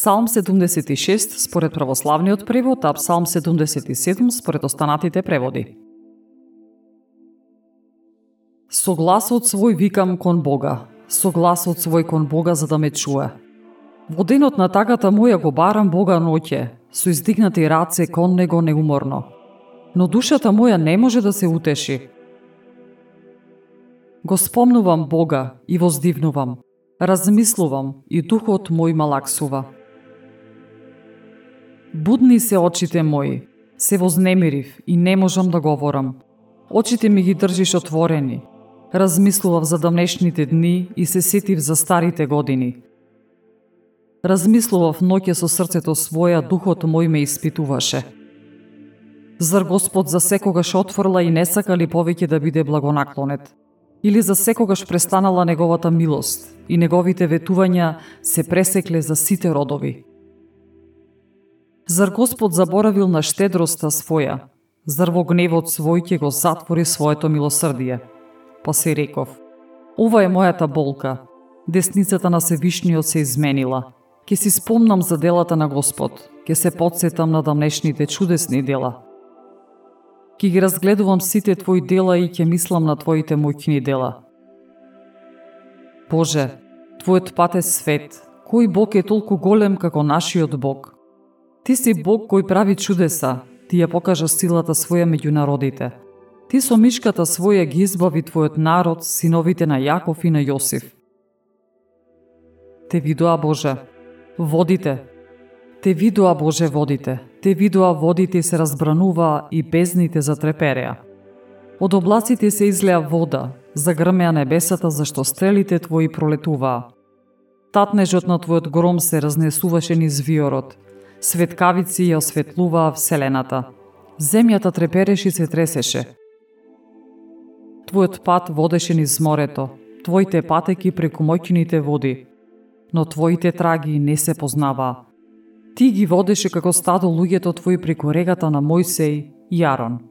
Псалм 76 според православниот превод, а Псалм 77 според останатите преводи. Со гласот свој викам кон Бога, со гласот свој кон Бога за да ме чуе. Во денот на тагата моја го барам Бога ноќе, со издигнати раце кон Него неуморно. Но душата моја не може да се утеши. Го спомнувам Бога и воздивнувам, размислувам и духот мој малаксува. Будни се очите мои, се вознемирив и не можам да говорам. Очите ми ги држиш отворени. Размислував за давнешните дни и се сетив за старите години. Размислував ноќе со срцето своја, духот мој ме испитуваше. Зар Господ за секогаш отфрла и не сака ли повеќе да биде благонаклонет? Или за секогаш престанала неговата милост и неговите ветувања се пресекле за сите родови? Зар Господ заборавил на штедроста своја? Зар во гневот свој ќе го затвори своето милосрдие? Па се реков, ова е мојата болка. Десницата на Севишниот се изменила. Ке си спомнам за делата на Господ. Ке се подсетам на дамнешните чудесни дела. Ке ги разгледувам сите Твои дела и ќе мислам на Твоите мојкни дела. Боже, Твојот пат е свет. Кој Бог е толку голем како нашиот Бог? Ти си Бог кој прави чудеса, ти ја покажа силата своја меѓу народите. Ти со мишката своја ги избави твојот народ, синовите на Јаков и на Јосиф. Те видоа Боже, водите. Те видоа Боже водите. Те видоа водите и се разбрануваа и безните затрепереа. Од облаците се излеа вода, загрмеа небесата зашто стрелите твои пролетуваа. Татнежот на твојот гром се разнесуваше низ виорот – Светкавици ја осветлуваа Вселената. Земјата трепереше и се тресеше. Твојот пат водеше низ морето, твоите патеки преку моќните води, но твоите траги не се познаваа. Ти ги водеше како стадо луѓето твои преку регата на Мојсей и Јарон